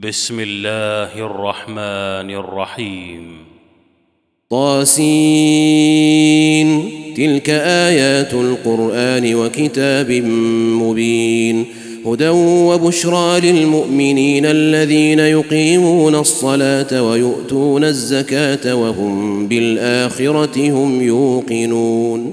بسم الله الرحمن الرحيم. طاسين تلك آيات القرآن وكتاب مبين. هدى وبشرى للمؤمنين الذين يقيمون الصلاة ويؤتون الزكاة وهم بالآخرة هم يوقنون.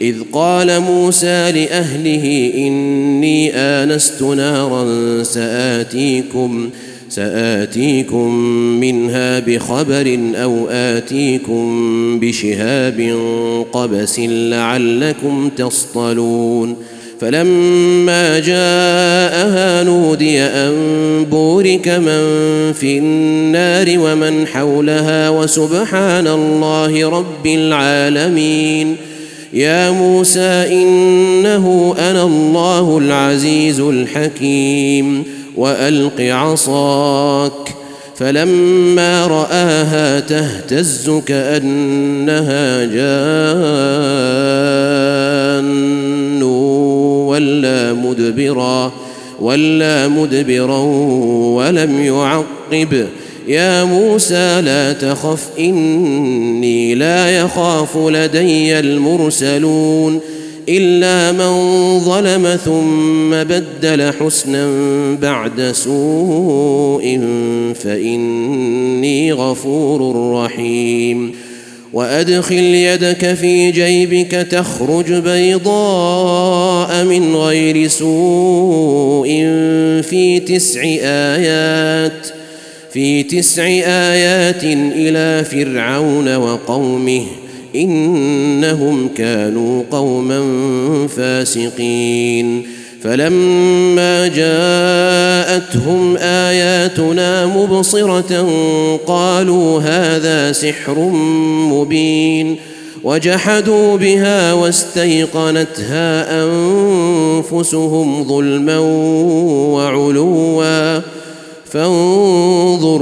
إذ قال موسى لأهله إني آنست نارا سآتيكم سآتيكم منها بخبر أو آتيكم بشهاب قبس لعلكم تصطلون فلما جاءها نودي أن بورك من في النار ومن حولها وسبحان الله رب العالمين يا موسى إنه أنا الله العزيز الحكيم وألق عصاك. فلما رآها تهتز كأنها جان ولا مدبرا ولا مدبرا ولم يعقب. يا موسى لا تخف إني لا يخاف لدي المرسلون إلا من ظلم ثم بدل حسنا بعد سوء فإني غفور رحيم. وأدخل يدك في جيبك تخرج بيضاء من غير سوء في تسع آيات. في تسع آيات إلى فرعون وقومه إنهم كانوا قوما فاسقين. فلما جاءتهم آياتنا مبصرة قالوا هذا سحر مبين. وجحدوا بها واستيقنتها أنفسهم ظلما وعلوا.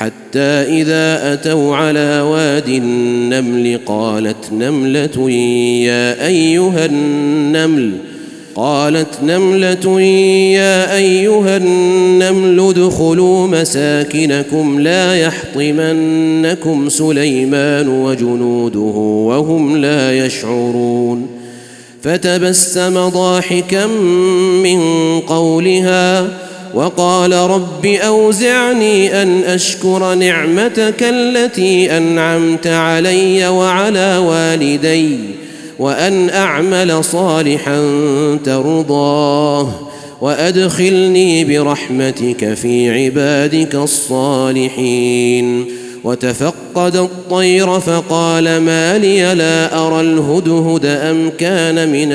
حتى إذا أتوا على واد النمل قالت نملة يا أيها النمل قالت نملة يا أيها النمل ادخلوا مساكنكم لا يحطمنكم سليمان وجنوده وهم لا يشعرون. فتبسم ضاحكا من قولها وقال رب أوزعني أن أشكر نعمتك التي أنعمت علي وعلى والدي وأن أعمل صالحا ترضاه وأدخلني برحمتك في عبادك الصالحين وتفقد الطير فقال ما لي لا أرى الهدهد أم كان من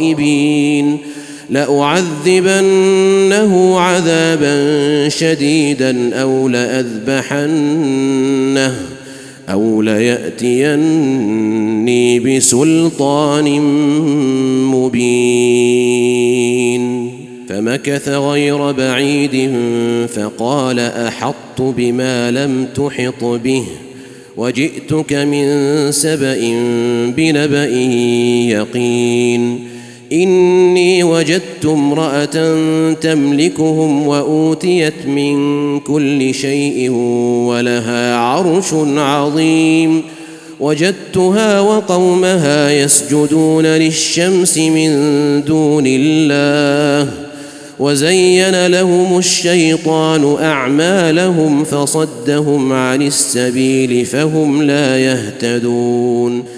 الغائبين لأعذبنه عذابا شديدا أو لأذبحنه أو ليأتيني بسلطان مبين. فمكث غير بعيد فقال أحطت بما لم تحط به وجئتك من سبأ بنبأ يقين. إني وجدت امرأة تملكهم وأوتيت من كل شيء ولها عرش عظيم. وجدتها وقومها يسجدون للشمس من دون الله. وزين لهم الشيطان أعمالهم فصدهم عن السبيل فهم لا يهتدون.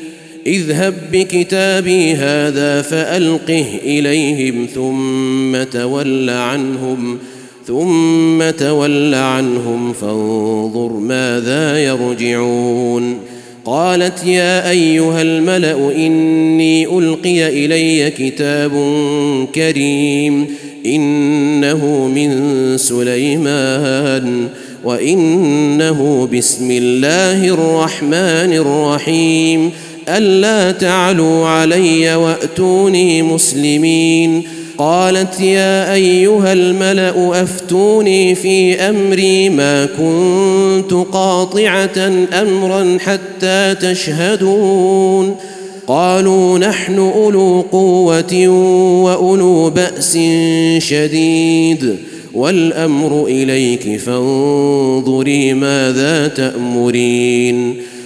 اذهب بكتابي هذا فألقه إليهم ثم تول عنهم ثم تول عنهم فانظر ماذا يرجعون قالت يا أيها الملأ إني ألقي إلي كتاب كريم إنه من سليمان وإنه بسم الله الرحمن الرحيم ألا تعلوا علي وأتوني مسلمين. قالت يا أيها الملأ أفتوني في أمري ما كنت قاطعة أمرا حتى تشهدون. قالوا نحن أولو قوة وأولو بأس شديد. والأمر إليك فانظري ماذا تأمرين.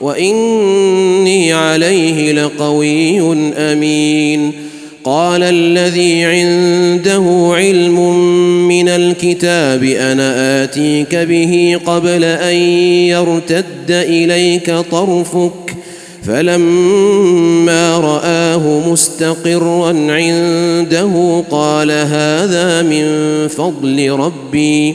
وإني عليه لقوي أمين. قال الذي عنده علم من الكتاب أنا آتيك به قبل أن يرتد إليك طرفك؟ فلما رآه مستقرا عنده قال هذا من فضل ربي.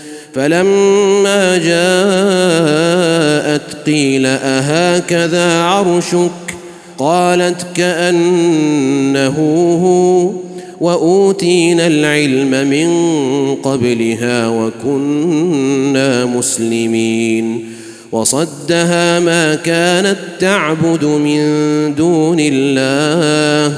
فلما جاءت قيل أهكذا عرشك؟ قالت كأنه هو وأوتينا العلم من قبلها وكنا مسلمين. وصدها ما كانت تعبد من دون الله.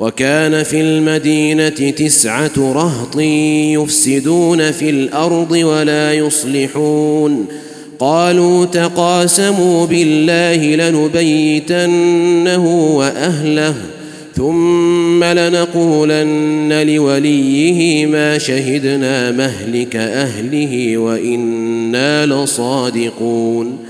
وكان في المدينة تسعة رهط يفسدون في الأرض ولا يصلحون. قالوا تقاسموا بالله لنبيتنه وأهله ثم لنقولن لوليه ما شهدنا مهلك أهله وإنا لصادقون.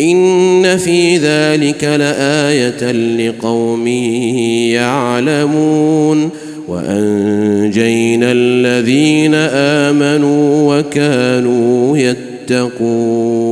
إن في ذلك لآية لقوم يعلمون وأنجينا الذين آمنوا وكانوا يتقون